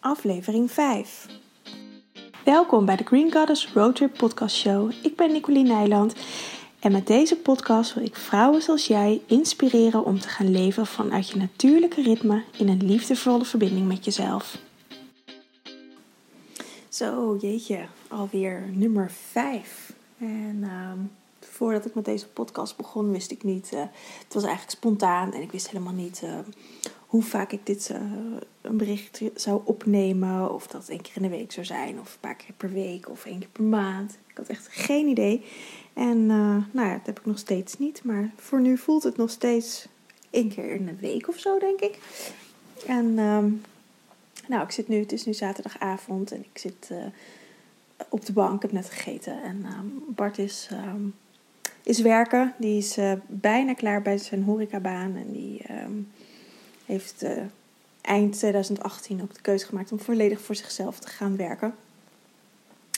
aflevering 5. Welkom bij de Green Goddess Roadtrip Podcast Show. Ik ben Nicoline Nijland en met deze podcast wil ik vrouwen zoals jij inspireren om te gaan leven vanuit je natuurlijke ritme in een liefdevolle verbinding met jezelf. Zo, jeetje, alweer nummer 5. En ehm, voordat ik met deze podcast begon, wist ik niet. Uh, het was eigenlijk spontaan en ik wist helemaal niet uh, hoe vaak ik dit uh, een bericht zou opnemen. Of dat één keer in de week zou zijn, of een paar keer per week, of één keer per maand. Ik had echt geen idee. En nou ja, dat heb ik nog steeds niet. Maar voor nu voelt het nog steeds één keer in de week of zo, denk ik. En um, nou, ik zit nu, het is nu zaterdagavond en ik zit op de bank. Ik heb net gegeten. En um, Bart is. Um, is werken. Die is bijna klaar bij zijn horecabaan. En die heeft uh, eind 2018 ook de keuze gemaakt om volledig voor zichzelf te gaan werken.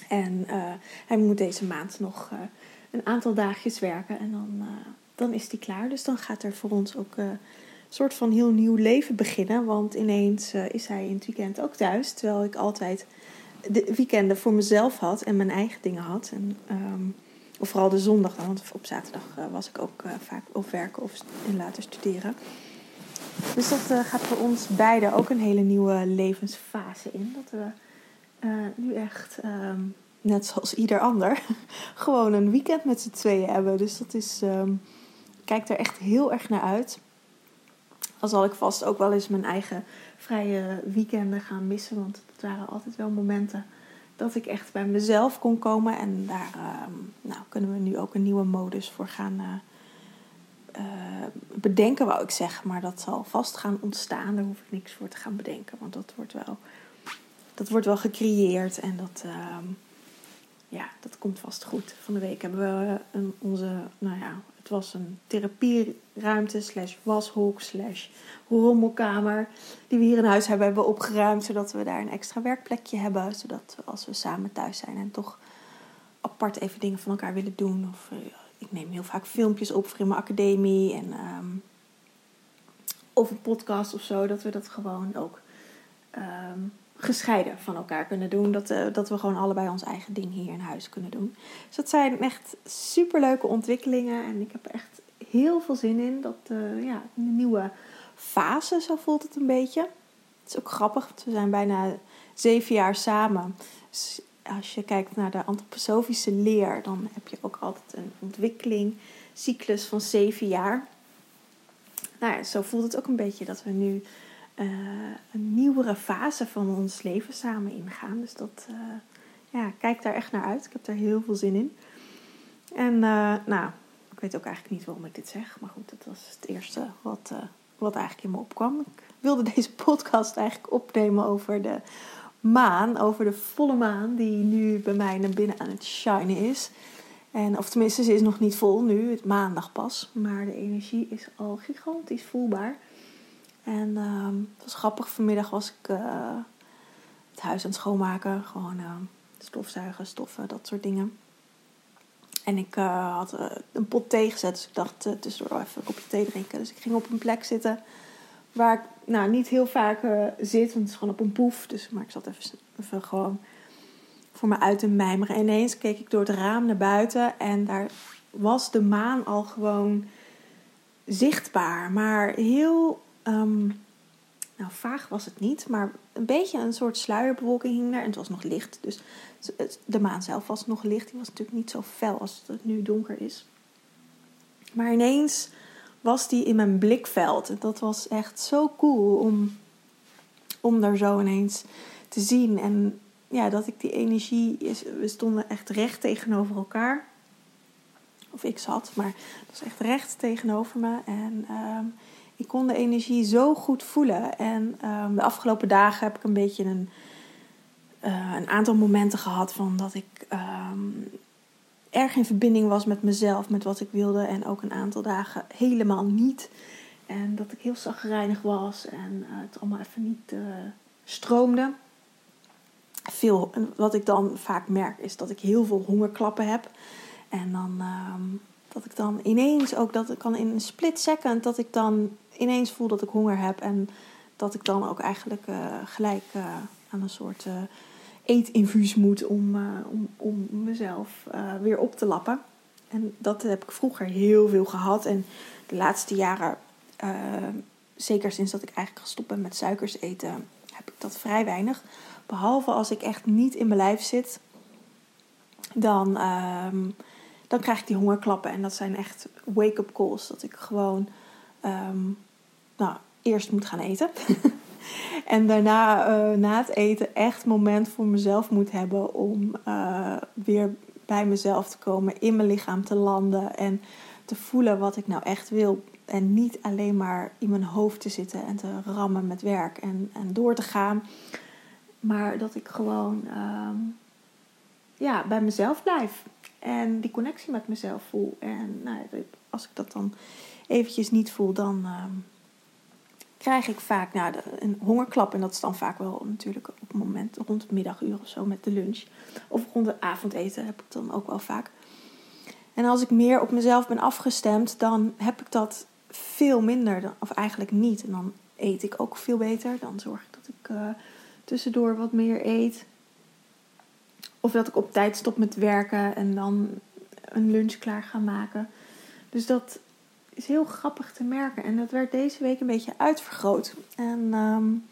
En uh, hij moet deze maand nog een aantal dagjes werken. En dan, dan is hij klaar. Dus dan gaat er voor ons ook een soort van heel nieuw leven beginnen. Want ineens is hij in het weekend ook thuis. Terwijl ik altijd de weekenden voor mezelf had en mijn eigen dingen had. En... Um, of vooral de zondag dan, want op zaterdag was ik ook vaak op werken of later studeren. Dus dat uh, gaat voor ons beiden ook een hele nieuwe levensfase in. Dat we nu echt, um, net zoals ieder ander, gewoon een weekend met z'n tweeën hebben. Dus dat is, um, er echt heel erg naar uit. Al zal ik vast ook wel eens mijn eigen vrije weekenden gaan missen. Want het waren altijd wel momenten dat ik echt bij mezelf kon komen. En daar uh, nou, kunnen we nu ook een nieuwe modus voor gaan uh, bedenken, wou ik zeggen. Maar dat zal vast gaan ontstaan. Daar hoef ik niks voor te gaan bedenken. Want dat wordt wel, dat wordt wel gecreëerd. En dat, ehm, ja, dat komt vast goed. Van de week hebben we een, onze, nou ja, het was een therapieruimte slash washok slash rommelkamer die we hier in huis hebben, hebben opgeruimd. Zodat we daar een extra werkplekje hebben. Zodat we als we samen thuis zijn en toch apart even dingen van elkaar willen doen. Of uh, ik neem heel vaak filmpjes op voor in mijn academie. En, um, of een podcast of zo. Dat we dat gewoon ook um, gescheiden van elkaar kunnen doen. Dat, uh, dat we gewoon allebei ons eigen ding hier in huis kunnen doen. Dus dat zijn echt superleuke ontwikkelingen. En ik heb echt heel veel zin in. Dat uh, ja, een nieuwe fase, zo voelt het een beetje. Het is ook grappig, want we zijn bijna zeven jaar samen. Dus als je kijkt naar de antroposofische leer, dan heb je ook altijd een ontwikkeling, cyclus van zeven jaar. Nou ja, zo voelt het ook een beetje dat we nu uh, een nieuwere fase van ons leven samen ingaan. Dus dat, uh, ja, kijk daar echt naar uit. Ik heb daar heel veel zin in. En uh, nou, ik weet ook eigenlijk niet waarom ik dit zeg. Maar goed, dat was het eerste wat, wat eigenlijk in me opkwam. Ik wilde deze podcast eigenlijk opnemen over de maan. Over de volle maan die nu bij mij naar binnen aan het shinen is. En, of tenminste, ze is nog niet vol nu. Het maandag pas. Maar de energie is al gigantisch voelbaar. En uh, het was grappig. Vanmiddag was ik uh, het huis aan het schoonmaken. Gewoon uh, stofzuigen, stoffen, dat soort dingen. En ik uh, had een pot thee gezet. Dus ik dacht tussendoor even een kopje thee drinken. Dus ik ging op een plek zitten waar ik nou, niet heel vaak zit. Want het is gewoon op een poef. Dus, maar ik zat even, gewoon voor me uit te mijmeren. En ineens keek ik door het raam naar buiten. En daar was de maan al gewoon zichtbaar. Maar heel Um, nou, vaag was het niet, maar een beetje een soort sluierbewolking hing daar. En het was nog licht, dus de maan zelf was nog licht. Die was natuurlijk niet zo fel als het nu donker is. Maar ineens was die in mijn blikveld. Dat was echt zo cool om, om daar zo ineens te zien. En ja, dat ik die energie... We stonden echt recht tegenover elkaar. Of ik zat, maar het was echt recht tegenover me. En... Um, ik kon de energie zo goed voelen. En um, de afgelopen dagen heb ik een beetje een, uh, een aantal momenten gehad van dat ik um, erg in verbinding was met mezelf, met wat ik wilde. En ook een aantal dagen helemaal niet. En dat ik heel zagrijnig was en uh, het allemaal even niet uh, stroomde. Veel, wat ik dan vaak merk is dat ik heel veel hongerklappen heb. En dan um, dat ik dan ineens ook, dat ik kan in een split second, dat ik dan ineens voel dat ik honger heb. En dat ik dan ook eigenlijk gelijk aan een soort eetinfuus moet om, om, om mezelf weer op te lappen. En dat heb ik vroeger heel veel gehad. En de laatste jaren, zeker sinds dat ik eigenlijk gestopt ben met suikers eten, heb ik dat vrij weinig. Behalve als ik echt niet in mijn lijf zit, dan, ehm, dan krijg ik die hongerklappen. En dat zijn echt wake-up calls. Dat ik gewoon ehm, nou, eerst moet gaan eten. en daarna, uh, na het eten, echt moment voor mezelf moet hebben om uh, weer bij mezelf te komen, in mijn lichaam te landen en te voelen wat ik nou echt wil. En niet alleen maar in mijn hoofd te zitten en te rammen met werk en, en door te gaan. Maar dat ik gewoon ehm, ja, bij mezelf blijf. En die connectie met mezelf voel. En nou, als ik dat dan eventjes niet voel, dan ehm, krijg ik vaak nou, een hongerklap. En dat is dan vaak wel natuurlijk op het moment rond het middaguur of zo met de lunch. Of rond het avondeten heb ik dan ook wel vaak. En als ik meer op mezelf ben afgestemd, dan heb ik dat veel minder. Of eigenlijk niet. En dan eet ik ook veel beter. Dan zorg ik dat ik uh, tussendoor wat meer eet. Of dat ik op tijd stop met werken en dan een lunch klaar ga maken. Dus dat is heel grappig te merken. En dat werd deze week een beetje uitvergroot. En um,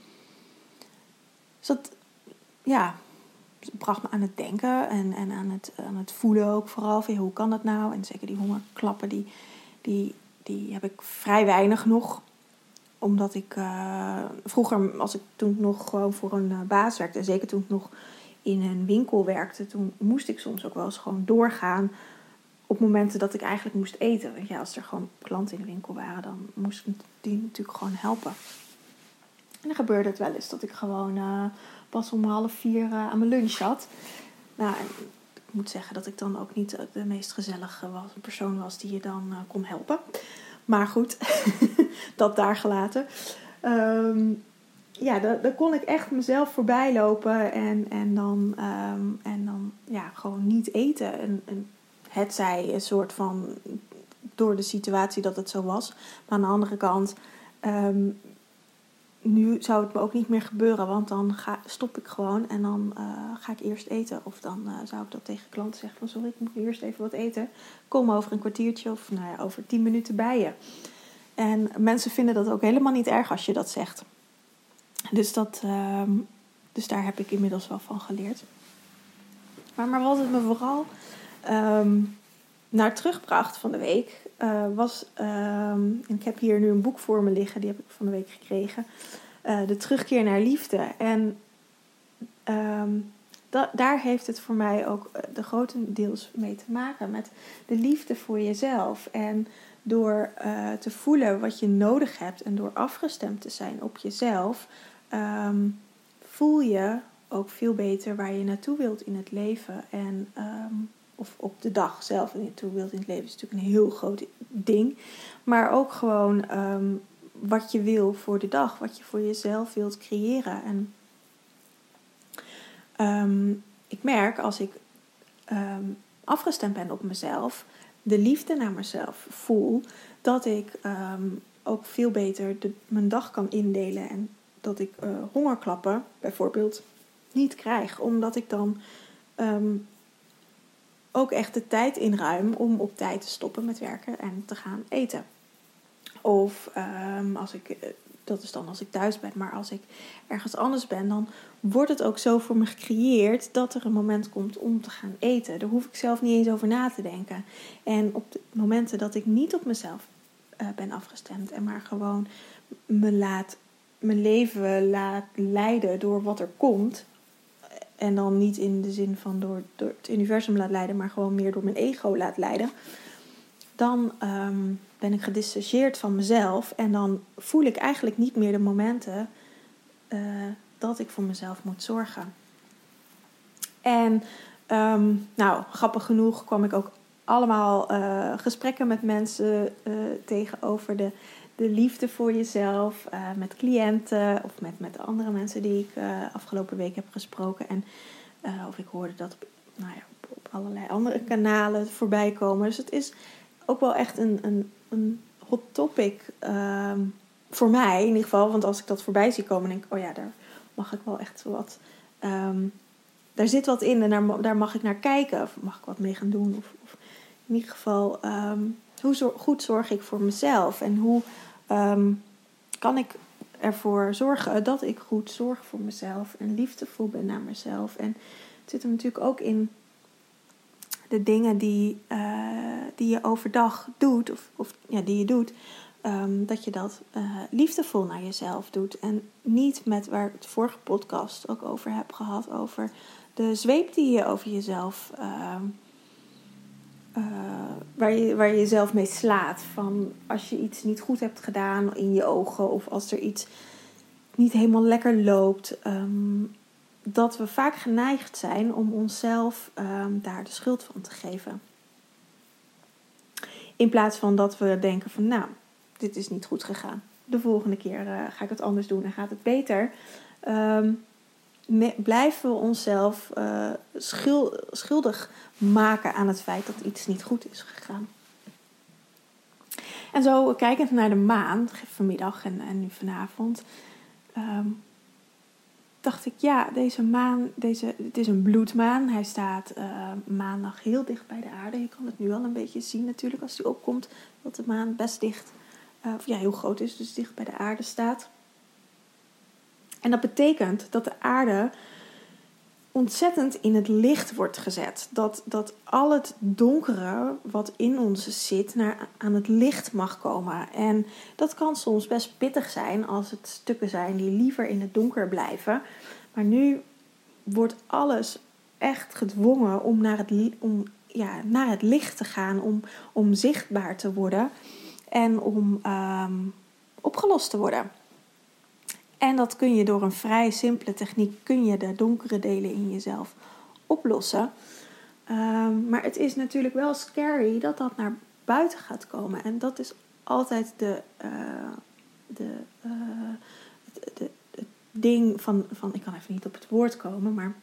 dat, ja, bracht me aan het denken en, en aan, het, aan het voelen ook vooral. Hoe kan dat nou? En zeker die hongerklappen, die, die, die heb ik vrij weinig nog omdat ik uh, vroeger, als ik toen nog gewoon voor een uh, baas werkte, en zeker toen ik nog in een winkel werkte, toen moest ik soms ook wel eens gewoon doorgaan op momenten dat ik eigenlijk moest eten. Want ja, als er gewoon klanten in de winkel waren, dan moest ik die natuurlijk gewoon helpen. En dan gebeurde het wel eens dat ik gewoon uh, pas om half vier aan mijn lunch zat. Nou, ik moet zeggen dat ik dan ook niet de meest gezellige was, persoon was die je dan kon helpen. Maar goed, dat daar gelaten. Um, ja, dan, kon ik echt mezelf voorbij lopen en, en, dan, um, en dan ja, gewoon niet eten. En, en het zij een soort van door de situatie dat het zo was. Maar aan de andere kant, um, nu zou het me ook niet meer gebeuren, want dan ga, stop ik gewoon en dan uh, ga ik eerst eten. Of dan uh, zou ik dat tegen klanten zeggen van sorry, ik moet eerst even wat eten. Kom over een kwartiertje of nou ja, over tien minuten bij je. En mensen vinden dat ook helemaal niet erg als je dat zegt. Dus, dat, uh, dus daar heb ik inmiddels wel van geleerd. Maar, maar wat het me vooral um, naar terugbracht van de week uh, was. Um, ik heb hier nu een boek voor me liggen, die heb ik van de week gekregen. Uh, de terugkeer naar liefde. En da daar heeft het voor mij ook uh, de grotendeels mee te maken. Met de liefde voor jezelf. En door te voelen wat je nodig hebt en door afgestemd te zijn op jezelf, voel je ook veel beter waar je naartoe wilt in het leven. En, of op de dag zelf naartoe wilt in het leven is natuurlijk een heel groot ding. Maar ook gewoon um, wat je wil voor de dag, wat je voor jezelf wilt creëren. En ik merk als ik afgestemd ben op mezelf, de liefde naar mezelf voel, dat ik ook veel beter mijn dag kan indelen en dat ik uh, hongerklappen bijvoorbeeld niet krijg. Omdat ik dan ook echt de tijd inruim om op tijd te stoppen met werken en te gaan eten. Of um, als ik, eh, dat is dan als ik thuis ben, maar als ik ergens anders ben, dan wordt het ook zo voor me gecreëerd dat er een moment komt om te gaan eten. Daar hoef ik zelf niet eens over na te denken. En op de momenten dat ik niet op mezelf uh, ben afgestemd en maar gewoon me laat mijn leven laat leiden door wat er komt. En dan niet in de zin van door, door het universum laat leiden, maar gewoon meer door mijn ego laat leiden. Dan um, ben ik gedistanceerd van mezelf. En dan voel ik eigenlijk niet meer de momenten uh, dat ik voor mezelf moet zorgen. En um, nou, grappig genoeg kwam ik ook allemaal uh, gesprekken met mensen uh, tegen over de de liefde voor jezelf uh, met cliënten of met, met andere mensen die ik uh, afgelopen week heb gesproken. En uh, of ik hoorde dat op, nou ja, op, allerlei andere kanalen voorbij komen. Dus het is ook wel echt een, een, een hot topic. Um, voor mij in ieder geval, want als ik dat voorbij zie komen, denk ik, oh ja, daar mag ik wel echt wat. Ehm, daar zit wat in en daar, daar mag ik naar kijken. Of mag ik wat mee gaan doen. Of, of in ieder geval, ehm, hoe goed zorg ik voor mezelf? En hoe ehm, kan ik ervoor zorgen dat ik goed zorg voor mezelf en liefdevol ben naar mezelf? En het zit er natuurlijk ook in de dingen die, uh, die je overdag doet, of, of ja, die je doet, um, dat je dat uh, liefdevol naar jezelf doet. En niet met waar ik het vorige podcast ook over heb gehad, over de zweep die je over jezelf. Uh, uh, waar, je, waar je jezelf mee slaat. Van als je iets niet goed hebt gedaan in je ogen, of als er iets niet helemaal lekker loopt. Um, dat we vaak geneigd zijn om onszelf um, daar de schuld van te geven. In plaats van dat we denken van nou, dit is niet goed gegaan. De volgende keer uh, ga ik het anders doen en gaat het beter. Um, blijven we onszelf schul schuldig maken aan het feit dat iets niet goed is gegaan. En zo kijkend naar de maan vanmiddag en, en nu vanavond, um, dacht ik, ja, deze maan, deze, het is een bloedmaan. Hij staat uh, maandag heel dicht bij de aarde. Je kan het nu al een beetje zien natuurlijk als hij opkomt, dat de maan best dicht, uh, ja, heel groot is, dus dicht bij de aarde staat. En dat betekent dat de aarde ontzettend in het licht wordt gezet. Dat, dat al het donkere wat in ons zit naar, aan het licht mag komen. En dat kan soms best pittig zijn als het stukken zijn die liever in het donker blijven. Maar nu wordt alles echt gedwongen om naar het, om, ja, naar het licht te gaan, om, om zichtbaar te worden en om um, opgelost te worden. En dat kun je door een vrij simpele techniek, kun je de donkere delen in jezelf oplossen. Um, maar het is natuurlijk wel scary dat dat naar buiten gaat komen. En dat is altijd de, uh, de, uh, het, de, het, ding van, van, ik kan even niet op het woord komen, maar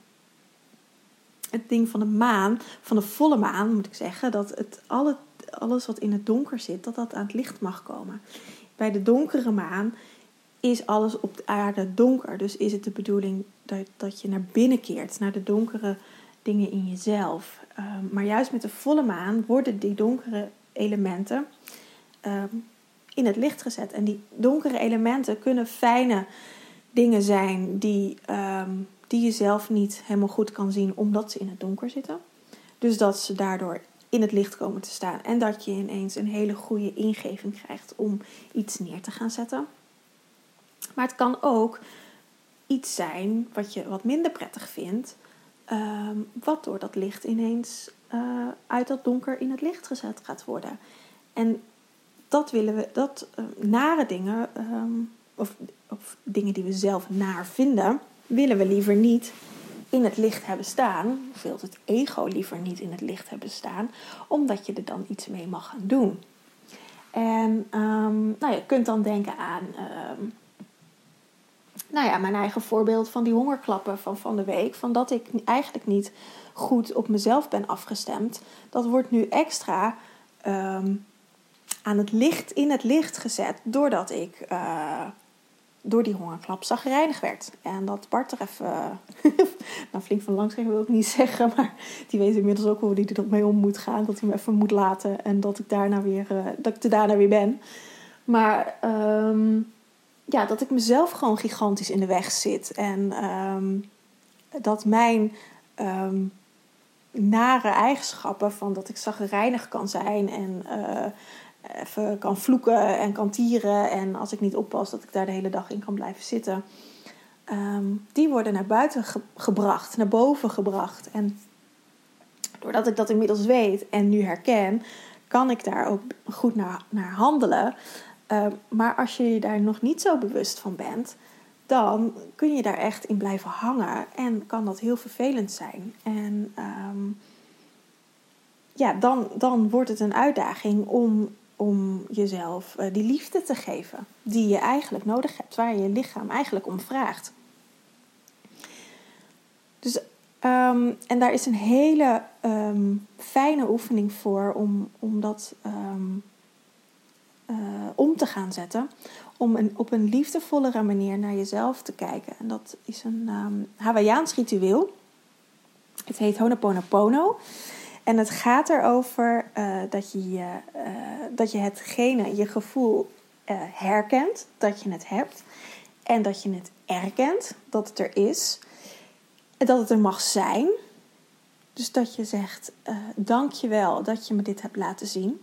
het ding van de maan, van de volle maan moet ik zeggen, dat het, alle, alles wat in het donker zit, dat dat aan het licht mag komen. Bij de donkere maan is alles op de aarde donker. Dus is het de bedoeling dat, dat je naar binnen keert, naar de donkere dingen in jezelf. Um, maar juist met de volle maan worden die donkere elementen um, in het licht gezet. En die donkere elementen kunnen fijne dingen zijn die, um, die je zelf niet helemaal goed kan zien omdat ze in het donker zitten. Dus dat ze daardoor in het licht komen te staan en dat je ineens een hele goede ingeving krijgt om iets neer te gaan zetten. Maar het kan ook iets zijn wat je wat minder prettig vindt, um, wat door dat licht ineens uh, uit dat donker in het licht gezet gaat worden. En dat willen we, dat uh, nare dingen, um, of, of dingen die we zelf naar vinden, willen we liever niet in het licht hebben staan. Of het ego liever niet in het licht hebben staan, omdat je er dan iets mee mag gaan doen. En um, nou, je kunt dan denken aan nou ja, mijn eigen voorbeeld van die hongerklappen van van de week. Van dat ik eigenlijk niet goed op mezelf ben afgestemd. Dat wordt nu extra um, aan het licht, in het licht gezet. Doordat ik uh, door die hongerklap zagrijnig werd. En dat Bart er even, nou flink van langs ging wil ik niet zeggen. Maar die weet inmiddels ook hoe hij er mee om moet gaan. Dat hij me even moet laten. En dat ik daarna weer, uh, dat ik er daarna weer ben. Maar... Um, ja, dat ik mezelf gewoon gigantisch in de weg zit. En um, dat mijn um, nare eigenschappen van dat ik zagrijnig kan zijn en uh, even kan vloeken en kan tieren. En als ik niet oppas, dat ik daar de hele dag in kan blijven zitten. Um, die worden naar buiten ge gebracht, naar boven gebracht. En doordat ik dat inmiddels weet en nu herken, kan ik daar ook goed naar, naar handelen. Ehm, maar als je je daar nog niet zo bewust van bent, dan kun je daar echt in blijven hangen en kan dat heel vervelend zijn. En um, ja, dan, dan wordt het een uitdaging om, om jezelf uh, die liefde te geven die je eigenlijk nodig hebt, waar je lichaam eigenlijk om vraagt. Dus, um, en daar is een hele fijne oefening voor om, om dat uh, om te gaan zetten. om een, op een liefdevollere manier naar jezelf te kijken. En dat is een um, Hawaiiaans ritueel. Het heet Honoponopono. En het gaat erover uh, dat, je, uh, dat je hetgene, je gevoel herkent, dat je het hebt. En dat je het erkent, dat het er is. En dat het er mag zijn. Dus dat je zegt, dank je wel dat je me dit hebt laten zien.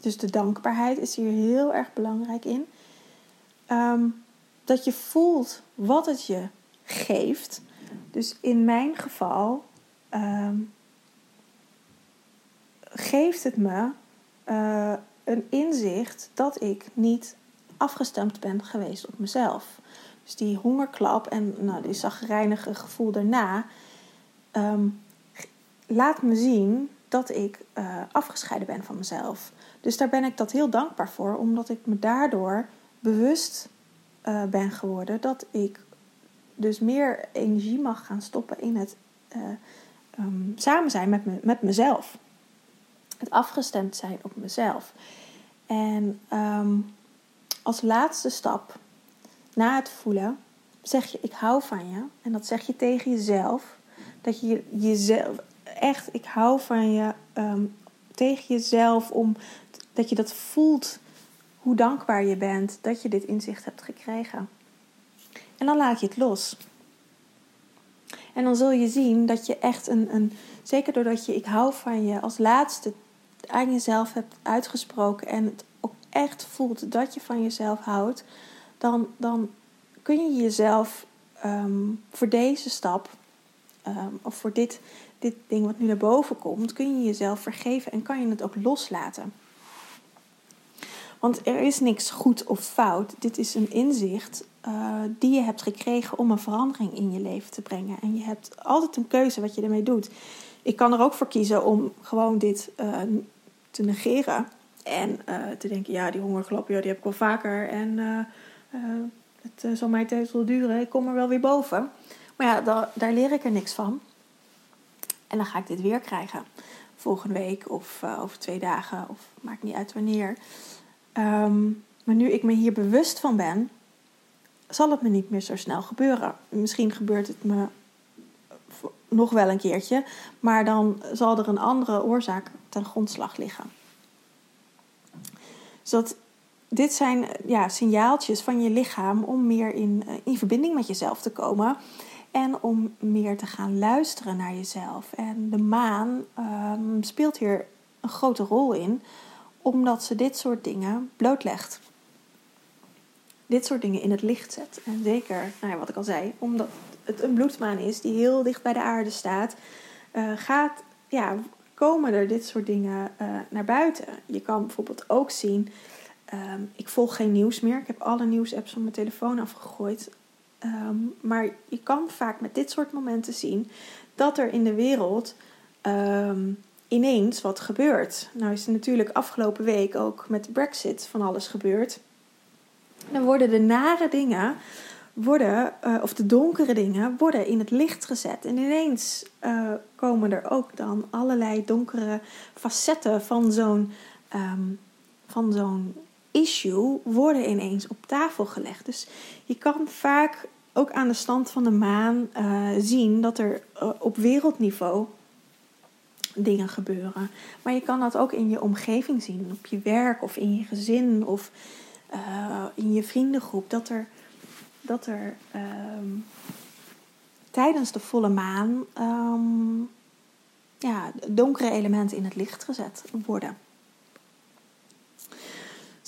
Dus de dankbaarheid is hier heel erg belangrijk in. Um, dat je voelt wat het je geeft. Dus in mijn geval um, geeft het me uh, een inzicht dat ik niet afgestemd ben geweest op mezelf. Dus die hongerklap en nou, die zagrijnige gevoel daarna um, laat me zien dat ik uh, afgescheiden ben van mezelf. Dus daar ben ik dat heel dankbaar voor, omdat ik me daardoor bewust uh, ben geworden dat ik dus meer energie mag gaan stoppen in het uh, samen zijn met, me, met mezelf. Het afgestemd zijn op mezelf. En um, als laatste stap na het voelen zeg je ik hou van je. En dat zeg je tegen jezelf. Dat je jezelf echt ik hou van je um, tegen jezelf om dat je dat voelt hoe dankbaar je bent dat je dit inzicht hebt gekregen. En dan laat je het los. En dan zul je zien dat je echt een, een zeker doordat je ik hou van je als laatste aan jezelf hebt uitgesproken en het ook echt voelt dat je van jezelf houdt, dan, dan kun je jezelf um, voor deze stap um, of voor dit, dit ding wat nu naar boven komt, kun je jezelf vergeven en kan je het ook loslaten. Want er is niks goed of fout. Dit is een inzicht uh, die je hebt gekregen om een verandering in je leven te brengen. En je hebt altijd een keuze wat je ermee doet. Ik kan er ook voor kiezen om gewoon dit uh, te negeren. En uh, te denken, ja, die hongerklap, ja, die heb ik wel vaker. En het zal mij tijd wel duren. Ik kom er wel weer boven. Maar ja, daar leer ik er niks van. En dan ga ik dit weer krijgen. Volgende week of over twee dagen. Of maakt niet uit wanneer. Um, maar nu ik me hier bewust van ben, zal het me niet meer zo snel gebeuren. Misschien gebeurt het me nog wel een keertje, maar dan zal er een andere oorzaak ten grondslag liggen. Dus dat, dit zijn ja, signaaltjes van je lichaam om meer in, eh, in verbinding met jezelf te komen. En om meer te gaan luisteren naar jezelf. En de maan um, speelt hier een grote rol in omdat ze dit soort dingen blootlegt. Dit soort dingen in het licht zet. En zeker, nou ja, wat ik al zei, omdat het een bloedmaan is die heel dicht bij de aarde staat, uh, gaat, ja, komen er dit soort dingen uh, naar buiten. Je kan bijvoorbeeld ook zien, um, ik volg geen nieuws meer. Ik heb alle nieuwsapps van mijn telefoon afgegooid. Um, maar je kan vaak met dit soort momenten zien dat er in de wereld um, ineens wat gebeurt. Nou is er natuurlijk afgelopen week ook met Brexit van alles gebeurd. Dan worden de nare dingen, worden, uh, of de donkere dingen, worden in het licht gezet. En ineens uh, komen er ook dan allerlei donkere facetten van zo'n um, van zo'n issue worden ineens op tafel gelegd. Dus je kan vaak ook aan de stand van de maan uh, zien dat er op wereldniveau dingen gebeuren. Maar je kan dat ook in je omgeving zien, op je werk of in je gezin of uh, in je vriendengroep. Dat er, dat er um, tijdens de volle maan um, ja, donkere elementen in het licht gezet worden.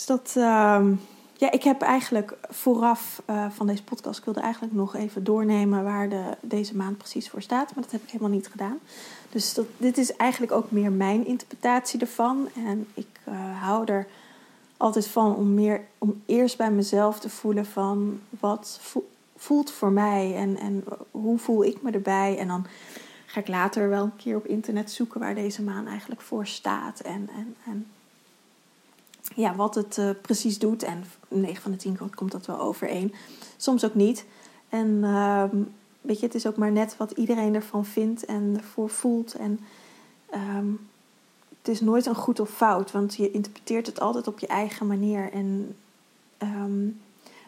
Dus dat. Um, ja, ik heb eigenlijk vooraf uh, van deze podcast, ik wilde eigenlijk nog even doornemen waar de, deze maand precies voor staat, maar dat heb ik helemaal niet gedaan. Dus dat, dit is eigenlijk ook meer mijn interpretatie ervan. En ik uh, hou er altijd van om, meer, om eerst bij mezelf te voelen van wat voelt voor mij en, en hoe voel ik me erbij. En dan ga ik later wel een keer op internet zoeken waar deze maan eigenlijk voor staat. En, en, en ja, wat het uh, precies doet. En 9 van de 10 komt dat wel overeen. Soms ook niet. En uh, weet je, het is ook maar net wat iedereen ervan vindt en ervoor voelt. En um, het is nooit een goed of fout, want je interpreteert het altijd op je eigen manier. En ehm,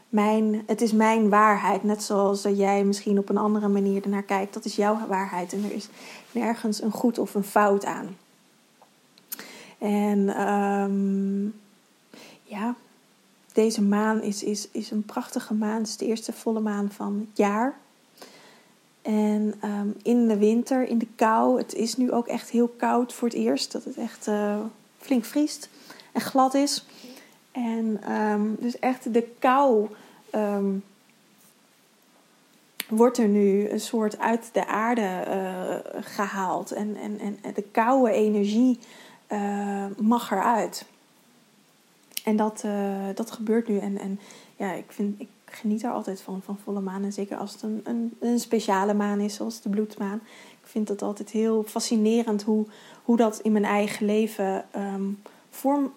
mijn, het is mijn waarheid. Net zoals jij misschien op een andere manier ernaar kijkt. Dat is jouw waarheid. En er is nergens een goed of een fout aan. En ehm, ja, deze maan is, is, is een prachtige maan. Het is de eerste volle maan van het jaar. En ehm, in de winter, in de kou, het is nu ook echt heel koud voor het eerst. Dat het echt uh, flink vriest en glad is. En um, dus echt de kou um, wordt er nu een soort uit de aarde uh, gehaald. En, en, en de koude energie uh, mag eruit. En dat, uh, dat gebeurt nu. En, en ja, ik, vind, ik geniet er altijd van, van volle maan. En zeker als het een, een, speciale maan is, zoals de bloedmaan. Ik vind het altijd heel fascinerend hoe, hoe dat in mijn eigen leven um, vorm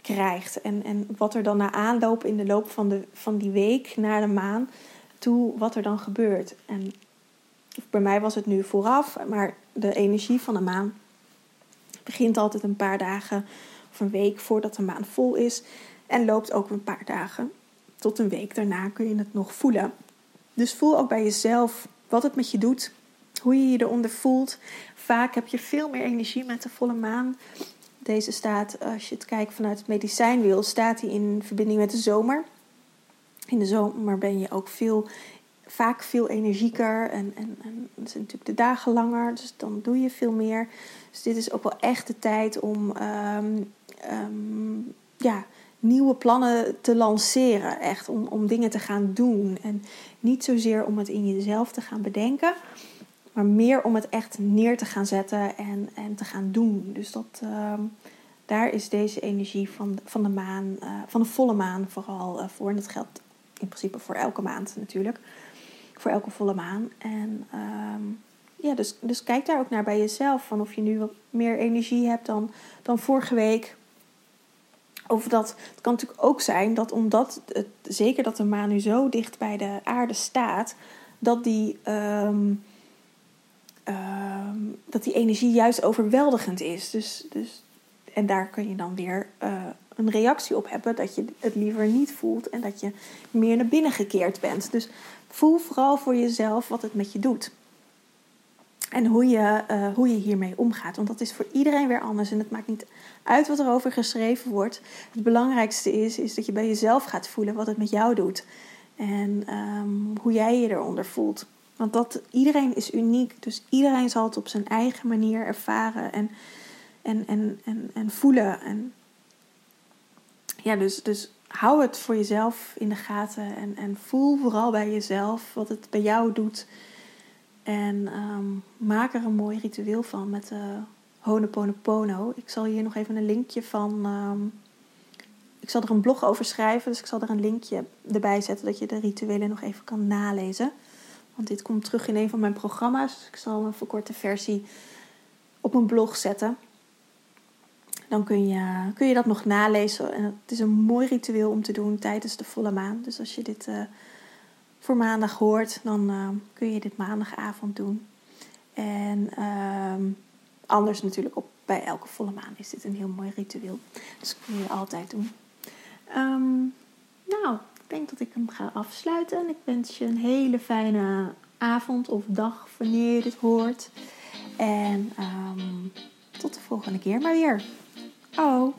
krijgt. En, en wat er dan na aanloop in de loop van, de, van die week naar de maan toe, wat er dan gebeurt. En bij mij was het nu vooraf, maar de energie van de maan begint altijd een paar dagen of een week voordat de maan vol is. En loopt ook een paar dagen. Tot een week daarna kun je het nog voelen. Dus voel ook bij jezelf wat het met je doet. Hoe je je eronder voelt. Vaak heb je veel meer energie met de volle maan. Deze staat, als je het kijkt vanuit het medicijnwiel, staat hij in verbinding met de zomer. In de zomer ben je ook veel, vaak veel energieker en, en, en zijn natuurlijk de dagen langer, dus dan doe je veel meer. Dus dit is ook wel echt de tijd om um, um, ja, nieuwe plannen te lanceren. Echt om, om dingen te gaan doen. En niet zozeer om het in jezelf te gaan bedenken, maar meer om het echt neer te gaan zetten en, en te gaan doen. Dus dat, uh, daar is deze energie van, van de maan, uh, van de volle maan vooral uh, voor. En dat geldt in principe voor elke maand natuurlijk. Voor elke volle maan. En ehm, ja, dus, dus kijk daar ook naar bij jezelf. Van of je nu wat meer energie hebt dan, dan vorige week. Of dat, het kan natuurlijk ook zijn dat omdat, het, zeker dat de maan nu zo dicht bij de aarde staat, dat die, um, um, dat die energie juist overweldigend is. Dus, dus, en daar kun je dan weer uh, een reactie op hebben dat je het liever niet voelt en dat je meer naar binnen gekeerd bent. Dus voel vooral voor jezelf wat het met je doet. En hoe je, uh, hoe je hiermee omgaat. Want dat is voor iedereen weer anders. En het maakt niet uit wat er over geschreven wordt. Het belangrijkste is, is dat je bij jezelf gaat voelen wat het met jou doet. En um, hoe jij je eronder voelt. Want dat, iedereen is uniek. Dus iedereen zal het op zijn eigen manier ervaren en, en, en, en, en voelen. En ja, dus, dus hou het voor jezelf in de gaten. En, en voel vooral bij jezelf wat het bij jou doet. En um, maak er een mooi ritueel van met de Honoponopono. Ik zal hier nog even een linkje van. Um, ik zal er een blog over schrijven, dus ik zal er een linkje erbij zetten dat je de rituelen nog even kan nalezen. Want dit komt terug in een van mijn programma's. Dus ik zal een verkorte versie op mijn blog zetten. Dan kun je, kun je dat nog nalezen. En het is een mooi ritueel om te doen tijdens de volle maan. Dus als je dit uh, voor maandag hoort, dan uh, kun je dit maandagavond doen. En uh, anders natuurlijk op, bij elke volle maan is dit een heel mooi ritueel. Dus kun je altijd doen. Um, nou, ik denk dat ik hem ga afsluiten. Ik wens je een hele fijne avond of dag wanneer je dit hoort. En um, tot de volgende keer maar weer. Oh.